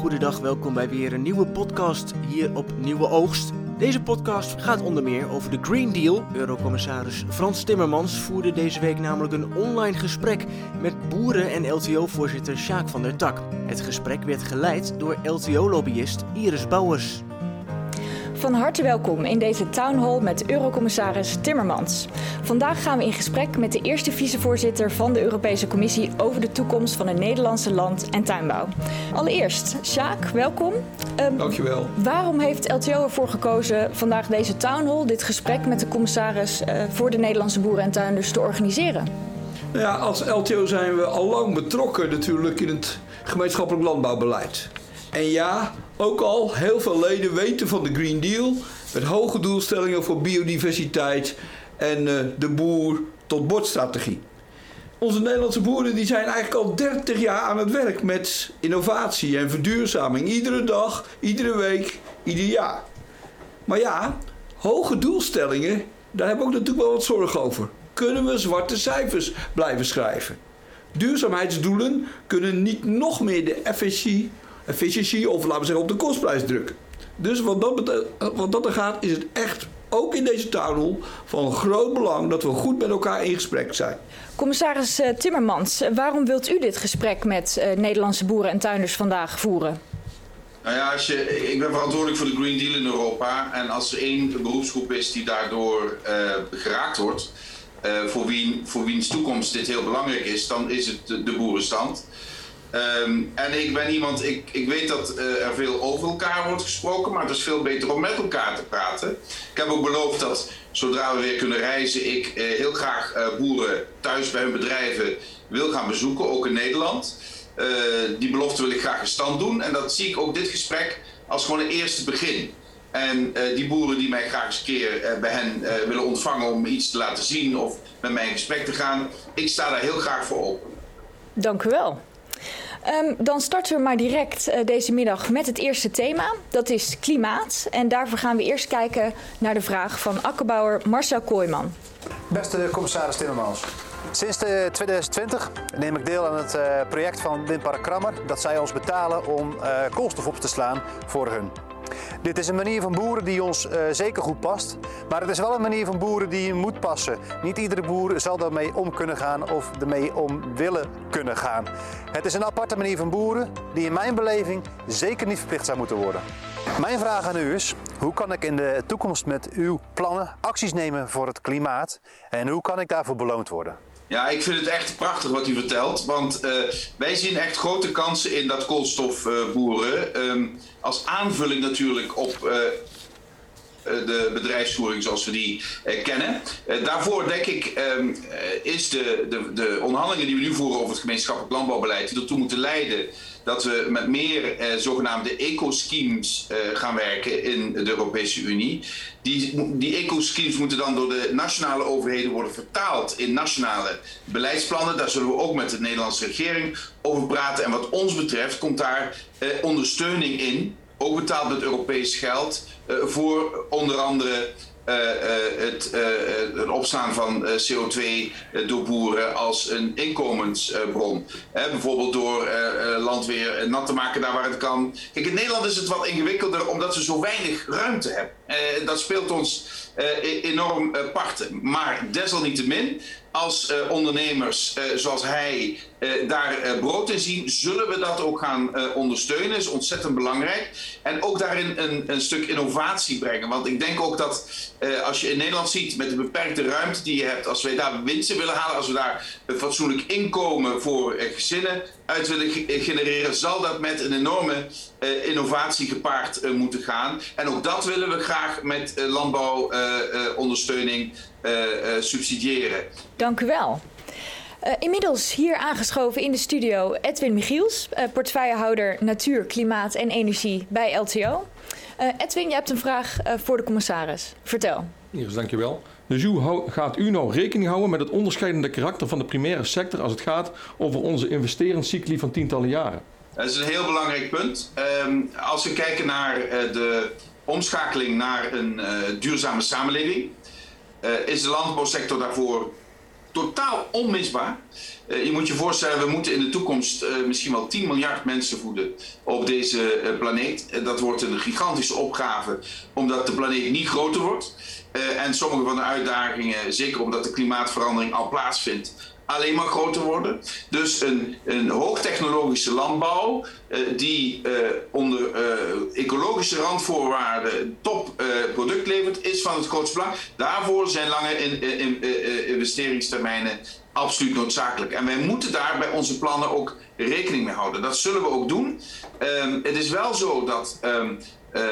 Goedendag, welkom bij weer een nieuwe podcast hier op Nieuwe Oogst. Deze podcast gaat onder meer over de Green Deal. Eurocommissaris Frans Timmermans voerde deze week namelijk een online gesprek met boeren en LTO-voorzitter Sjaak van der Tak. Het gesprek werd geleid door LTO-lobbyist Iris Bouwers. Van harte welkom in deze townhall met Eurocommissaris Timmermans. Vandaag gaan we in gesprek met de eerste vicevoorzitter van de Europese Commissie over de toekomst van de Nederlandse land- en tuinbouw. Allereerst, Sjaak, welkom. Um, Dankjewel. Waarom heeft LTO ervoor gekozen vandaag deze townhall, dit gesprek met de commissaris uh, voor de Nederlandse boeren en tuinders te organiseren? Nou ja, als LTO zijn we al lang betrokken natuurlijk in het gemeenschappelijk landbouwbeleid. En ja, ook al heel veel leden weten van de Green Deal met hoge doelstellingen voor biodiversiteit en uh, de boer tot bordstrategie. Onze Nederlandse boeren die zijn eigenlijk al 30 jaar aan het werk met innovatie en verduurzaming. Iedere dag, iedere week, ieder jaar. Maar ja, hoge doelstellingen, daar hebben we ook natuurlijk wel wat zorgen over. Kunnen we zwarte cijfers blijven schrijven? Duurzaamheidsdoelen kunnen niet nog meer de FSC efficiëntie of laten we zeggen op de kostprijs drukken. Dus wat dat, wat dat er gaat, is het echt ook in deze tunnel van groot belang dat we goed met elkaar in gesprek zijn. Commissaris eh, Timmermans, waarom wilt u dit gesprek met Nederlandse boeren en tuinders vandaag voeren? Nou ja, als je, ik ben verantwoordelijk voor de Green Deal in Europa. En als er één beroepsgroep is die daardoor uh, geraakt wordt, uh, voor, wie, voor wiens toekomst dit heel belangrijk is, dan is het de, de boerenstand. Um, en ik ben iemand, ik, ik weet dat uh, er veel over elkaar wordt gesproken, maar het is veel beter om met elkaar te praten. Ik heb ook beloofd dat zodra we weer kunnen reizen, ik uh, heel graag uh, boeren thuis bij hun bedrijven wil gaan bezoeken, ook in Nederland. die belofte wil ik graag in stand doen en dat zie ik ook dit gesprek als gewoon een eerste begin. En die boeren die mij graag eens een keer bij hen willen ontvangen om iets te laten zien of met mij in gesprek te gaan, ik sta daar heel graag voor open. Dank u wel. Um, dan starten we maar direct uh, deze middag met het eerste thema. Dat is klimaat. En daarvoor gaan we eerst kijken naar de vraag van akkerbouwer Marcel Kooijman. Beste commissaris Timmermans. Sinds 2020 neem ik deel aan het uh, project van Windpark Krammer dat zij ons betalen om uh, koolstof op te slaan voor hun. Dit is een manier van boeren die ons uh, zeker goed past, maar het is wel een manier van boeren die moet passen. Niet iedere boer zal daarmee om kunnen gaan of ermee om willen kunnen gaan. Het is een aparte manier van boeren die in mijn beleving zeker niet verplicht zou moeten worden. Mijn vraag aan u is, hoe kan ik in de toekomst met uw plannen acties nemen voor het klimaat en hoe kan ik daarvoor beloond worden? Ja, ik vind het echt prachtig wat u vertelt. Want uh, wij zien echt grote kansen in dat koolstofboeren. Um, als aanvulling natuurlijk op uh, de bedrijfsvoering zoals we die kennen. daarvoor denk ik um, is de, de, de onderhandelingen die we nu voeren over het gemeenschappelijk landbouwbeleid... die ertoe moeten leiden dat we met meer eh, zogenaamde eco-schemes eh, gaan werken in de Europese Unie. Die, die eco-schemes moeten dan door de nationale overheden worden vertaald in nationale beleidsplannen. Daar zullen we ook met de Nederlandse regering over praten. En wat ons betreft komt daar eh, ondersteuning in, ook betaald met Europees geld, eh, voor onder andere uh, uh, het, uh, opslaan van CO2 door boeren als een inkomensbron. bijvoorbeeld door land weer nat te maken daar waar het kan. Kijk, in Nederland is het wat ingewikkelder omdat we zo weinig ruimte hebben. Dat speelt ons enorm parten. Maar desalniettemin als ondernemers zoals hij daar brood in zien, zullen we dat ook gaan ondersteunen. Is ontzettend belangrijk. En ook daarin een, een stuk innovatie brengen. Want ik denk ook dat als je in Nederland ziet met de beperkte ruimte die je hebt, als wij daar winsten willen halen, als we daar een fatsoenlijk inkomen voor gezinnen uit willen genereren, zal dat met een enorme innovatie gepaard moeten gaan. En ook dat willen we graag met landbouwondersteuning subsidiëren. Dank u wel. Uh, inmiddels hier aangeschoven in de studio Edwin Michiels, uh, portefeuillehouder Natuur, Klimaat en Energie bij LTO. Uh, Edwin, je hebt een vraag voor de commissaris. Vertel. Iris, dankjewel. Dus hoe gaat u nou rekening houden met het onderscheidende karakter van de primaire sector als het gaat over onze investeringscycli van tientallen jaren? Dat is een heel belangrijk punt. Um, als we kijken naar de omschakeling naar een duurzame samenleving, is de landbouwsector daarvoor totaal onmisbaar. Uh, je moet je voorstellen, we moeten in de toekomst misschien wel 10 miljard mensen voeden op deze planeet. dat wordt een gigantische opgave, omdat de planeet niet groter wordt. en sommige van de uitdagingen, zeker omdat de klimaatverandering al plaatsvindt, alleen maar groter worden. Dus een, een hoogtechnologische landbouw uh, die uh, onder uh, ecologische randvoorwaarden top product levert, is van het grootste belang. Daarvoor zijn lange in, in, investeringstermijnen absoluut noodzakelijk. En wij moeten daar bij onze plannen ook rekening mee houden. Dat zullen we ook doen. Um, het is wel zo dat um, uh,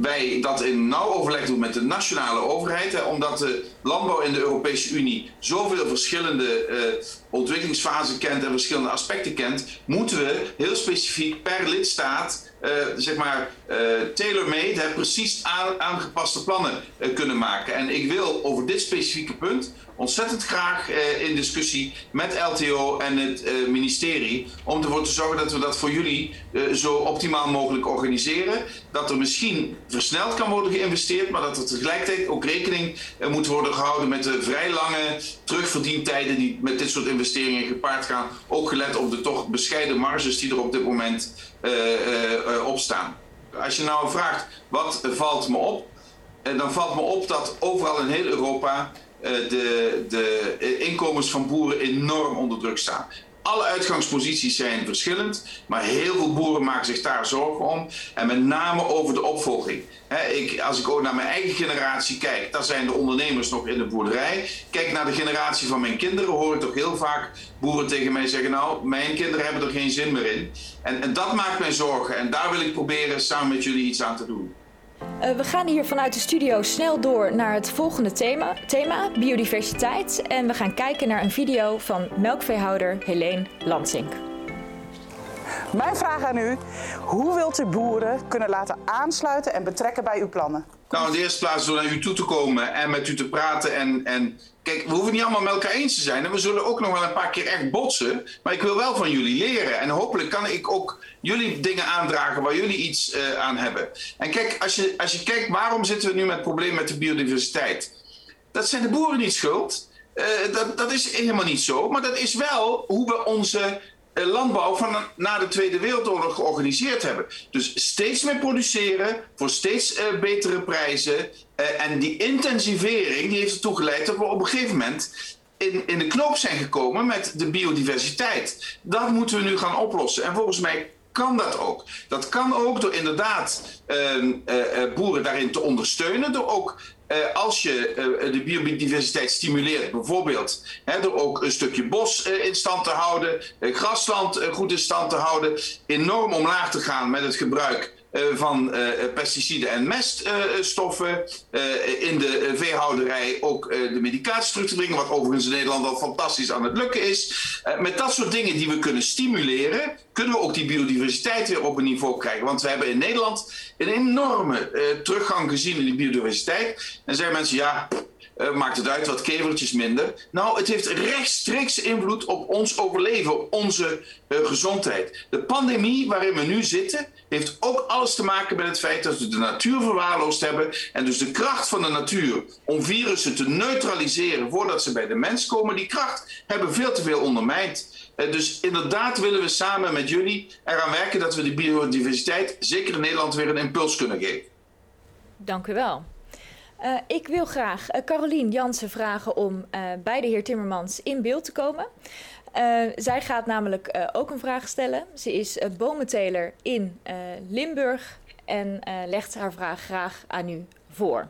wij dat in nauw overleg doen met de nationale overheid. Hè, omdat de landbouw in de Europese Unie zoveel verschillende uh, ontwikkelingsfasen kent en verschillende aspecten kent, moeten we heel specifiek per lidstaat zeg maar, uh, tailor-made, precies aan, aangepaste plannen uh, kunnen maken. En ik wil over dit specifieke punt ontzettend graag in discussie met LTO en het ministerie, om ervoor te zorgen dat we dat voor jullie zo optimaal mogelijk organiseren. Dat er misschien versneld kan worden geïnvesteerd, maar dat er tegelijkertijd ook rekening moet worden gehouden met de vrij lange terugverdientijden die met dit soort investeringen gepaard gaan. Ook gelet op de toch bescheiden marges die er op dit moment opstaan. Als je nou vraagt wat valt me op, dan valt me op dat overal in heel Europa de, de inkomens van boeren enorm onder druk staan. Alle uitgangsposities zijn verschillend, maar heel veel boeren maken zich daar zorgen om. En met name over de opvolging. ik, als ik ook naar mijn eigen generatie kijk, daar zijn de ondernemers nog in de boerderij. Kijk naar de generatie van mijn kinderen, hoor ik toch heel vaak boeren tegen mij zeggen: Nou, mijn kinderen hebben er geen zin meer in. En, en dat maakt mij zorgen. En daar wil ik proberen samen met jullie iets aan te doen. Uh, we gaan hier vanuit de studio snel door naar het volgende thema, thema, biodiversiteit. En we gaan kijken naar een video van melkveehouder Helene Lansink. Mijn vraag aan u, hoe wilt u boeren kunnen laten aansluiten en betrekken bij uw plannen? Nou, in de eerste plaats door naar u toe te komen en met u te praten. En, en kijk, we hoeven niet allemaal met elkaar eens te zijn. En we zullen ook nog wel een paar keer echt botsen. Maar ik wil wel van jullie leren. En hopelijk kan ik ook jullie dingen aandragen waar jullie iets uh, aan hebben. En kijk, als je, als je kijkt, waarom zitten we nu met probleem met de biodiversiteit? Dat zijn de boeren niet schuld. Uh, dat, dat is helemaal niet zo. Maar dat is wel hoe we onze eh, landbouw van na de Tweede Wereldoorlog georganiseerd hebben. Dus steeds meer produceren voor steeds uh, betere prijzen. Uh, en die intensivering heeft ertoe geleid dat we op een gegeven moment in, in de knoop zijn gekomen met de biodiversiteit. Dat moeten we nu gaan oplossen. En volgens mij kan dat ook. Dat kan ook door inderdaad uh, boeren daarin te ondersteunen, door ook uh, als je de biodiversiteit stimuleert, bijvoorbeeld door ook een stukje bos in stand te houden, grasland goed in stand te houden, enorm omlaag te gaan met het gebruik van uh, pesticiden en meststoffen. Uh, in de veehouderij ook de medicatie terug te wat overigens in Nederland al fantastisch aan het lukken is. met dat soort dingen die we kunnen stimuleren, kunnen we ook die biodiversiteit weer op een niveau krijgen. Want we hebben in Nederland een enorme teruggang gezien in die biodiversiteit. En zeggen mensen, ja, uh, maakt het uit wat kevertjes minder. Nou, het heeft rechtstreeks invloed op ons overleven, op onze uh, gezondheid. De pandemie waarin we nu zitten, heeft ook alles te maken met het feit dat we de natuur verwaarloosd hebben. En dus de kracht van de natuur om virussen te neutraliseren voordat ze bij de mens komen, die kracht hebben veel te veel ondermijnd. Uh, dus inderdaad willen we samen met jullie eraan werken dat we de biodiversiteit, zeker in Nederland, weer een impuls kunnen geven. Dank u wel. Uh, ik wil graag uh, Carolien Jansen vragen om uh, bij de heer Timmermans in beeld te komen. zij gaat namelijk ook een vraag stellen. Ze is bomenteler in Limburg en legt haar vraag graag aan u voor.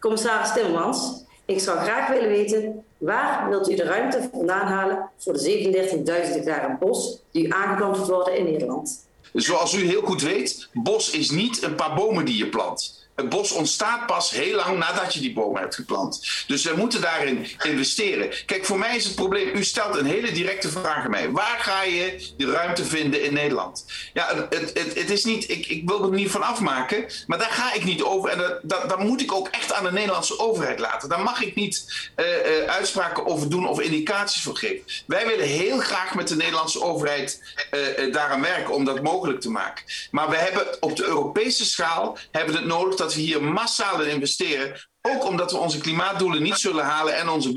Commissaris Timmermans, ik zou graag willen weten waar wilt u de ruimte vandaan halen voor de 37.000 hectare bos die aangeplant wordt worden in Nederland? Zoals u heel goed weet, bos is niet een paar bomen die je plant. Het bos ontstaat pas heel lang nadat je die bomen hebt geplant. Dus we moeten daarin investeren. Kijk, voor mij is het probleem, u stelt een hele directe vraag aan mij. Waar ga je die ruimte vinden in Nederland? Ja, het, het, het is niet, ik, ik wil er niet van afmaken, maar daar ga ik niet over. En dat, dat, moet ik ook echt aan de Nederlandse overheid laten. Daar mag ik niet uh, uh, uitspraken over doen of indicaties voor geven. Wij willen heel graag met de Nederlandse overheid uh, daaraan werken om dat mogelijk te maken. Maar we hebben op de Europese schaal hebben het nodig dat dat we hier massaal in investeren Ook omdat we onze klimaatdoelen niet zullen halen en onze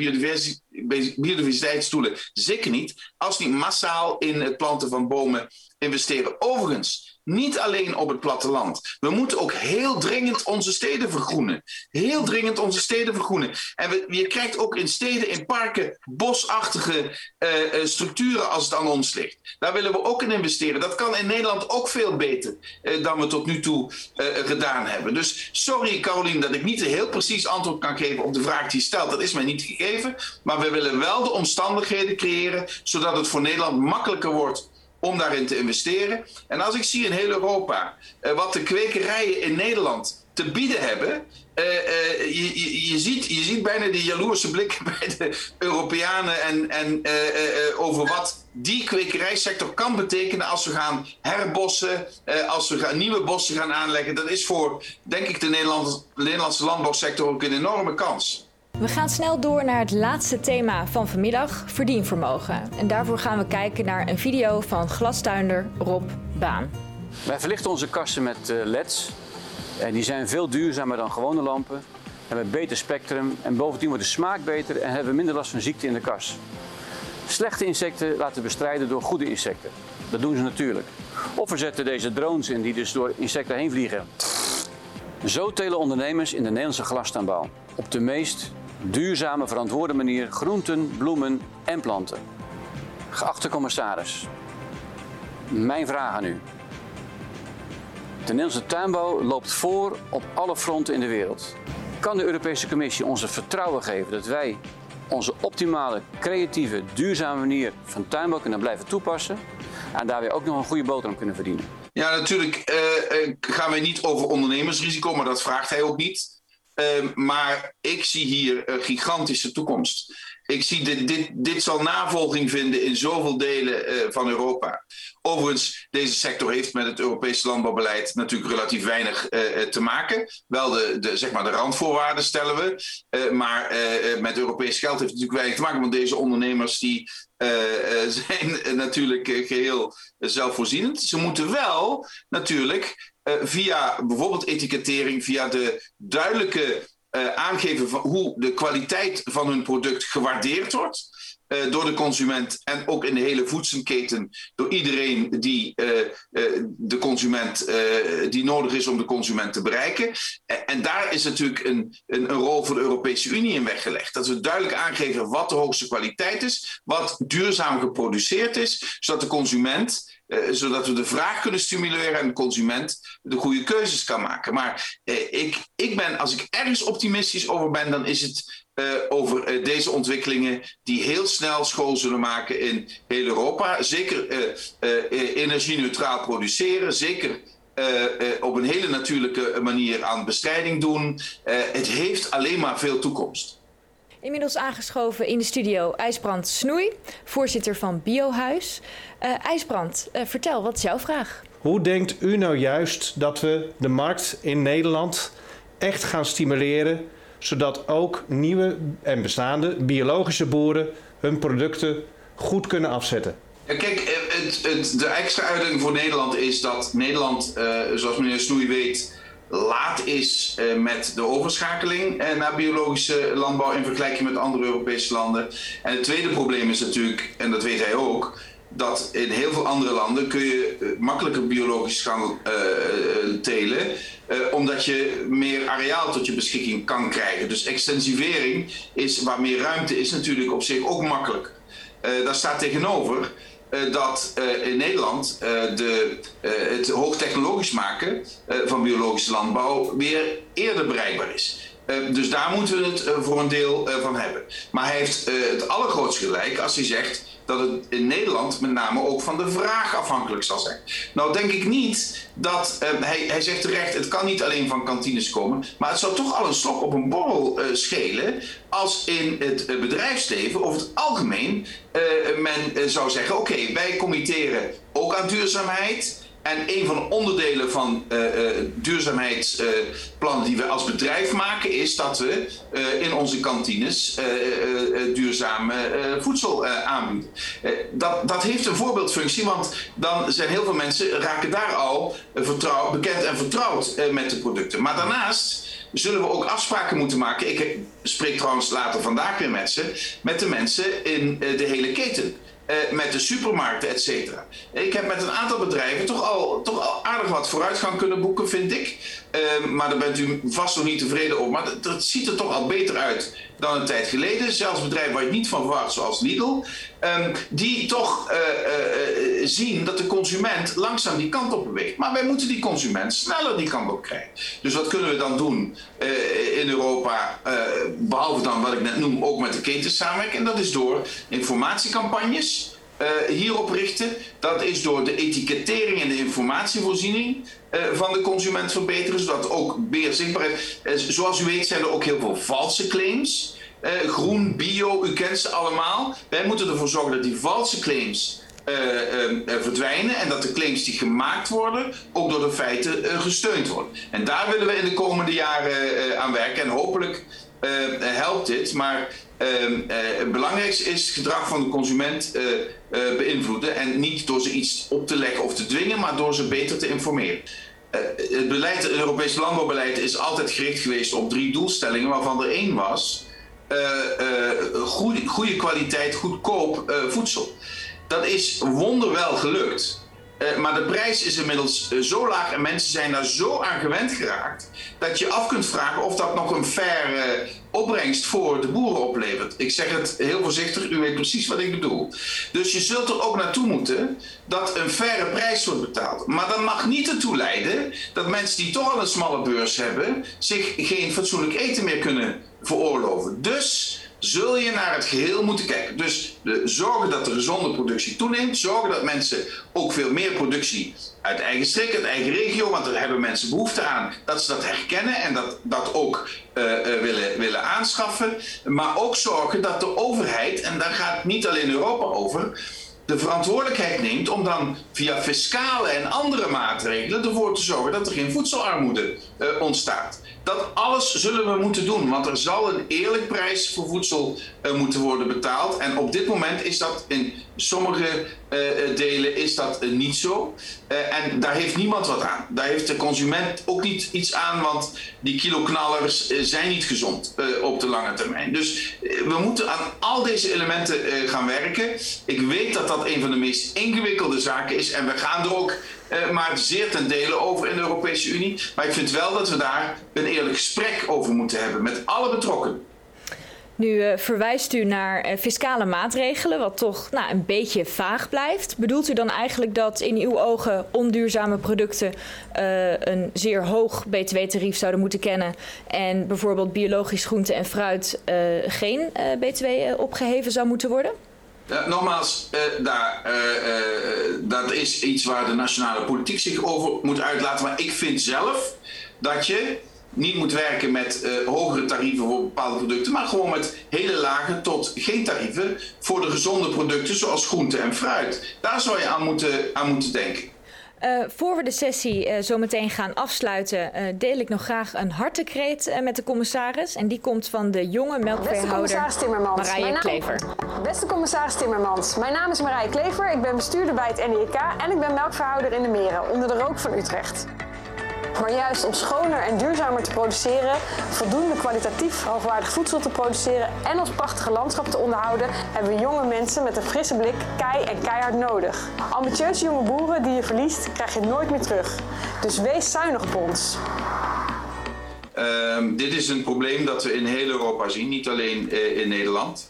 biodiversiteitsdoelen zeker niet, als we niet massaal in het planten van bomen investeren. Overigens, niet alleen op het platteland. We moeten ook heel dringend onze steden vergroenen. Heel dringend onze steden vergroenen. En we, je krijgt ook in steden, in parken, bosachtige uh, structuren als het aan ons ligt. Daar willen we ook in investeren. Dat kan in Nederland ook veel beter uh, dan we tot nu toe gedaan hebben. Dus sorry Caroline dat ik niet een heel precies antwoord kan geven op de vraag die je stelt. Dat is mij niet gegeven. Maar we willen wel de omstandigheden creëren zodat het voor Nederland makkelijker wordt om daarin te investeren. En als ik zie in heel Europa uh, wat de kwekerijen in Nederland te bieden hebben. Uh, uh, je, je, je, ziet, je ziet bijna die jaloerse blikken bij de Europeanen en, en over wat die kwekerijsector kan betekenen als we gaan herbossen, als we gaan, nieuwe bossen gaan aanleggen. Dat is voor, denk ik, de Nederlandse landbouwsector ook een enorme kans. We gaan snel door naar het laatste thema van vanmiddag, verdienvermogen. En daarvoor gaan we kijken naar een video van glastuinder Rob Baan. Wij verlichten onze kassen met LED's. En die zijn veel duurzamer dan gewone lampen. Hebben beter spectrum en bovendien wordt de smaak beter en hebben we minder last van ziekte in de kas. Slechte insecten laten bestrijden door goede insecten. Dat doen ze natuurlijk. Of we zetten deze drones in die dus door insecten heen vliegen. Zo telen ondernemers in de Nederlandse glastuinbouw op de meest duurzame, verantwoorde manier groenten, bloemen en planten. Geachte commissaris, mijn vraag aan u. De Nederlandse tuinbouw loopt voor op alle fronten in de wereld. Kan de Europese Commissie ons het vertrouwen geven dat wij onze optimale, creatieve, duurzame manier van tuinbouw kunnen blijven toepassen en daarbij ook nog een goede boterham kunnen verdienen? Ja, natuurlijk uh, gaan wij niet over ondernemersrisico, maar dat vraagt hij ook niet. Uh, maar ik zie hier een gigantische toekomst. Ik zie dit, dit, dit zal navolging vinden in zoveel delen uh, van Europa. Overigens, deze sector heeft met het Europese landbouwbeleid natuurlijk relatief weinig uh, te maken. Wel de, de, zeg maar de randvoorwaarden stellen we. Maar met Europees geld heeft het natuurlijk weinig te maken. Want deze ondernemers die, zijn natuurlijk geheel zelfvoorzienend. Ze moeten wel natuurlijk via bijvoorbeeld etikettering, via de duidelijke uh, aangeven van hoe de kwaliteit van hun product gewaardeerd wordt. Uh, door de consument en ook in de hele voedselketen door iedereen die de consument die nodig is om de consument te bereiken. En daar is natuurlijk een, een, een, rol voor de Europese Unie in weggelegd. Dat we duidelijk aangeven wat de hoogste kwaliteit is, wat duurzaam geproduceerd is, zodat de consument uh, zodat we de vraag kunnen stimuleren en de consument de goede keuzes kan maken. Maar uh, ik, ik ben, als ik ergens optimistisch over ben, dan is het uh, over deze ontwikkelingen die heel snel school zullen maken in heel Europa. Zeker energie-neutraal produceren, zeker op een hele natuurlijke manier aan bestrijding doen. het heeft alleen maar veel toekomst. Inmiddels aangeschoven in de studio IJsbrand Snoei, voorzitter van Biohuis. Uh, IJsbrand, uh, vertel, wat is jouw vraag? Hoe denkt u nou juist dat we de markt in Nederland echt gaan stimuleren, zodat ook nieuwe en bestaande biologische boeren hun producten goed kunnen afzetten? Kijk, het, het, de extra uitdaging voor Nederland is dat Nederland, uh, zoals meneer Snoei weet, laat is uh, met de overschakeling uh, naar biologische landbouw in vergelijking met andere Europese landen. En het tweede probleem is natuurlijk, en dat weet hij ook, dat in heel veel andere landen kun je uh, makkelijker biologisch gaan telen, omdat je meer areaal tot je beschikking kan krijgen. Dus extensivering is, waar meer ruimte is, natuurlijk op zich ook makkelijk. daar staat tegenover dat uh, in Nederland uh, de, het hoogtechnologisch maken van biologische landbouw weer eerder bereikbaar is. dus daar moeten we het voor een deel van hebben. Maar hij heeft het allergrootste gelijk als hij zegt dat het in Nederland met name ook van de vraag afhankelijk zal zijn. Nou denk ik niet dat, uh, hij, hij zegt terecht, het kan niet alleen van kantines komen, maar het zou toch al een slok op een borrel uh, schelen als in het uh, bedrijfsleven over het algemeen men zou zeggen, oké, wij committeren ook aan duurzaamheid En een van de onderdelen van uh, duurzaamheidsplannen die we als bedrijf maken, is dat we in onze kantines duurzame voedsel aanbieden. dat, dat heeft een voorbeeldfunctie, want dan zijn heel veel mensen raken daar al bekend en vertrouwd met de producten. Maar daarnaast zullen we ook afspraken moeten maken. Ik spreek trouwens later vandaag weer met ze, met de mensen in de hele keten. Eh, met de supermarkten, et cetera. Ik heb met een aantal bedrijven toch al, toch al aardig wat vooruitgang kunnen boeken, vind ik. Ehm, maar daar bent u vast nog niet tevreden over. Maar het ziet er toch al beter uit dan een tijd geleden. Zelfs bedrijven waar je niet van verwacht, zoals Lidl. Um, die toch uh, uh, zien dat de consument langzaam die kant op beweegt. Maar wij moeten die consument sneller die kant op krijgen. Dus wat kunnen we dan doen in Europa? behalve dan wat ik net noem, ook met de ketens samenwerken. En dat is door informatiecampagnes hierop richten. Dat is door de etikettering en de informatievoorziening uh, van de consument verbeteren, zodat ook meer zichtbaar is. Uh, zoals u weet zijn er ook heel veel valse claims. groen, bio, u kent ze allemaal. Wij moeten ervoor zorgen dat die valse claims verdwijnen en dat de claims die gemaakt worden ook door de feiten gesteund worden. En daar willen we in de komende jaren aan werken en hopelijk helpt dit. Maar Ehm, eh, het belangrijkste is het gedrag van de consument uh, beïnvloeden. En niet door ze iets op te leggen of te dwingen, maar door ze beter te informeren. het, beleid, het Europese landbouwbeleid is altijd gericht geweest op drie doelstellingen, waarvan er één was: goede, goede kwaliteit, goedkoop voedsel. Dat is wonderwel gelukt. Uh, maar de prijs is inmiddels uh, zo laag en mensen zijn daar zo aan gewend geraakt dat je af kunt vragen of dat nog een fair uh, opbrengst voor de boeren oplevert. Ik zeg het heel voorzichtig, u weet precies wat ik bedoel. Dus je zult er ook naartoe moeten dat een faire prijs wordt betaald. Maar dat mag niet ertoe leiden dat mensen die toch al een smalle beurs hebben zich geen fatsoenlijk eten meer kunnen veroorloven. Dus zul je naar het geheel moeten kijken. Dus de, zorgen dat de gezonde productie toeneemt. Zorgen dat mensen ook veel meer productie uit eigen streek, uit eigen regio, want daar hebben mensen behoefte aan, dat ze dat herkennen en dat, dat ook uh, uh, willen, willen aanschaffen. Maar ook zorgen dat de overheid, en daar gaat niet alleen Europa over, de verantwoordelijkheid neemt om dan via fiscale en andere maatregelen ervoor te zorgen dat er geen voedselarmoede uh, ontstaat. Dat alles zullen we moeten doen, want er zal een eerlijk prijs voor voedsel uh, moeten worden betaald. En op dit moment is dat in sommige uh, delen is dat niet zo. en daar heeft niemand wat aan. Daar heeft de consument ook niet iets aan, want die kiloknallers zijn niet gezond op de lange termijn. Dus we moeten aan al deze elementen gaan werken. Ik weet dat dat een van de meest ingewikkelde zaken is en we gaan er ook uh, maar zeer ten dele over in de Europese Unie. Maar ik vind wel dat we daar een eerlijk gesprek over moeten hebben met alle betrokkenen. Nu uh, verwijst u naar uh, fiscale maatregelen, wat toch nou, een beetje vaag blijft. Bedoelt u dan eigenlijk dat in uw ogen onduurzame producten een zeer hoog btw-tarief zouden moeten kennen en bijvoorbeeld biologisch groente en fruit geen btw opgeheven zou moeten worden? Ja, nogmaals, uh, daar, uh, dat is iets waar de nationale politiek zich over moet uitlaten. Maar ik vind zelf dat je niet moet werken met hogere tarieven voor bepaalde producten, maar gewoon met hele lage tot geen tarieven voor de gezonde producten zoals groente en fruit. Daar zou je aan moeten, aan moeten denken. Uh, voor we de sessie uh, zo meteen gaan afsluiten, uh, deel ik nog graag een hartekreet met de commissaris. En die komt van de jonge melkveehouder Marije Klever. Beste commissaris Timmermans, mijn naam is Marije Klever. Ik ben bestuurder bij het NEK en ik ben melkveehouder in de Meren, onder de rook van Utrecht. Maar juist om schoner en duurzamer te produceren, voldoende kwalitatief hoogwaardig voedsel te produceren en ons prachtige landschap te onderhouden, hebben we jonge mensen met een frisse blik, kei en keihard nodig. Ambitieuze jonge boeren die je verliest, krijg je nooit meer terug. Dus wees zuinig op ons. Uh, dit is een probleem dat we in heel Europa zien, niet alleen uh, in Nederland.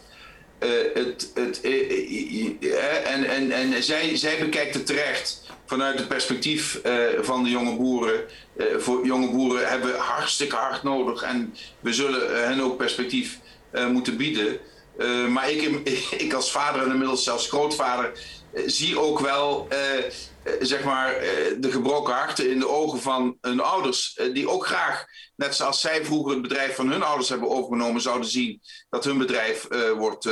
Uh, het, het, uh, en en, en zij, zij bekijkt het terecht vanuit het perspectief uh, van de jonge boeren. Uh, voor jonge boeren hebben we hartstikke hard nodig en we zullen hen ook perspectief moeten bieden. maar ik, ik als vader en inmiddels zelfs grootvader zie ook wel zeg maar, de gebroken harten in de ogen van hun ouders. die ook graag, net zoals zij vroeger het bedrijf van hun ouders hebben overgenomen, zouden zien dat hun bedrijf wordt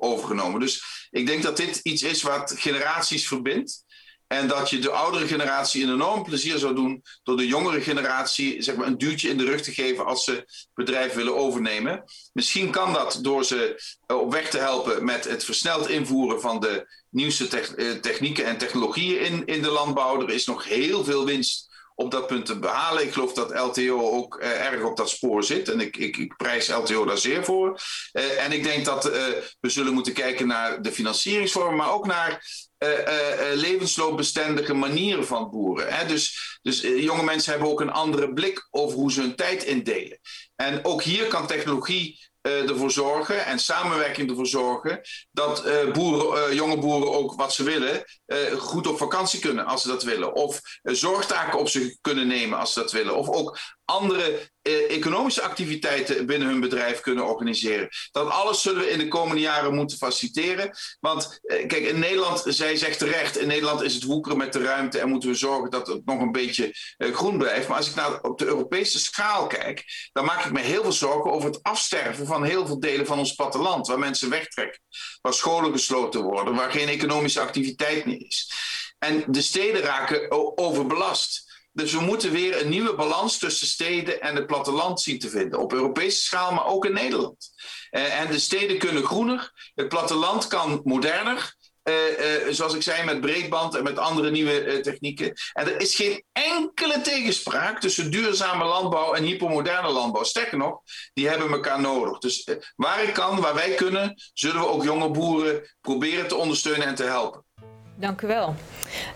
overgenomen. Dus ik denk dat dit iets is wat generaties verbindt. En dat je de oudere generatie een enorm plezier zou doen door de jongere generatie zeg maar, een duwtje in de rug te geven als ze bedrijf willen overnemen. Misschien kan dat door ze eh, op weg te helpen met het versneld invoeren van de nieuwste eh, technieken en technologieën in, in de landbouw. Er is nog heel veel winst op dat punt te behalen. Ik geloof dat LTO ook uh, erg op dat spoor zit. En ik, ik, ik prijs LTO daar zeer voor. Uh, en ik denk dat uh, we zullen moeten kijken naar de financieringsvormen, maar ook naar levensloopbestendige manieren van boeren. Hè? Dus, dus jonge mensen hebben ook een andere blik over hoe ze hun tijd indelen. En ook hier kan technologie ervoor zorgen en samenwerking ervoor zorgen dat uh, boeren, uh, jonge boeren ook wat ze willen, goed op vakantie kunnen als ze dat willen. Of zorgtaken op zich kunnen nemen als ze dat willen. Of ook andere eh, economische activiteiten binnen hun bedrijf kunnen organiseren. Dat alles zullen we in de komende jaren moeten faciliteren. Want eh, kijk, in Nederland, zij zegt terecht, in Nederland is het woekeren met de ruimte en moeten we zorgen dat het nog een beetje eh, groen blijft. Maar als ik naar op de Europese schaal kijk, dan maak ik me heel veel zorgen over het afsterven van heel veel delen van ons platteland, waar mensen wegtrekken, waar scholen gesloten worden, waar geen economische activiteit meer is. En de steden raken overbelast. Dus we moeten weer een nieuwe balans tussen steden en het platteland zien te vinden. Op Europese schaal, maar ook in Nederland. Uh, en de steden kunnen groener, het platteland kan moderner. Uh, uh, zoals ik zei, met breedband en met andere nieuwe technieken. En er is geen enkele tegenspraak tussen duurzame landbouw en hypermoderne landbouw. Sterker nog, die hebben elkaar nodig. Dus waar ik kan, waar wij kunnen, zullen we ook jonge boeren proberen te ondersteunen en te helpen. Dank u wel.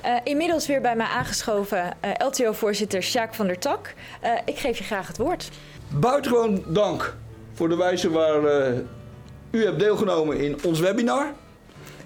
Uh, inmiddels weer bij mij aangeschoven uh, LTO-voorzitter Sjaak van der Tak. Uh, ik geef je graag het woord. Buitengewoon dank voor de wijze waar u hebt deelgenomen in ons webinar.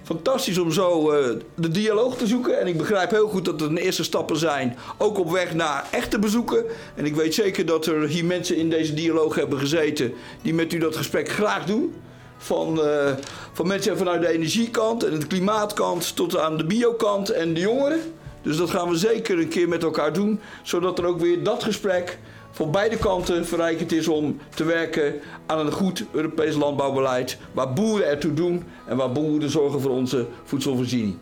Fantastisch om zo de dialoog te zoeken. En ik begrijp heel goed dat het een eerste stappen zijn. Ook op weg naar echte bezoeken. En ik weet zeker dat er hier mensen in deze dialoog hebben gezeten die met u dat gesprek graag doen. Van, uh, van mensen vanuit de energiekant en de klimaatkant tot aan de biokant en de jongeren. Dus dat gaan we zeker een keer met elkaar doen, zodat er ook weer dat gesprek voor beide kanten verrijkend is om te werken aan een goed Europees landbouwbeleid. Waar boeren ertoe doen en waar boeren zorgen voor onze voedselvoorziening.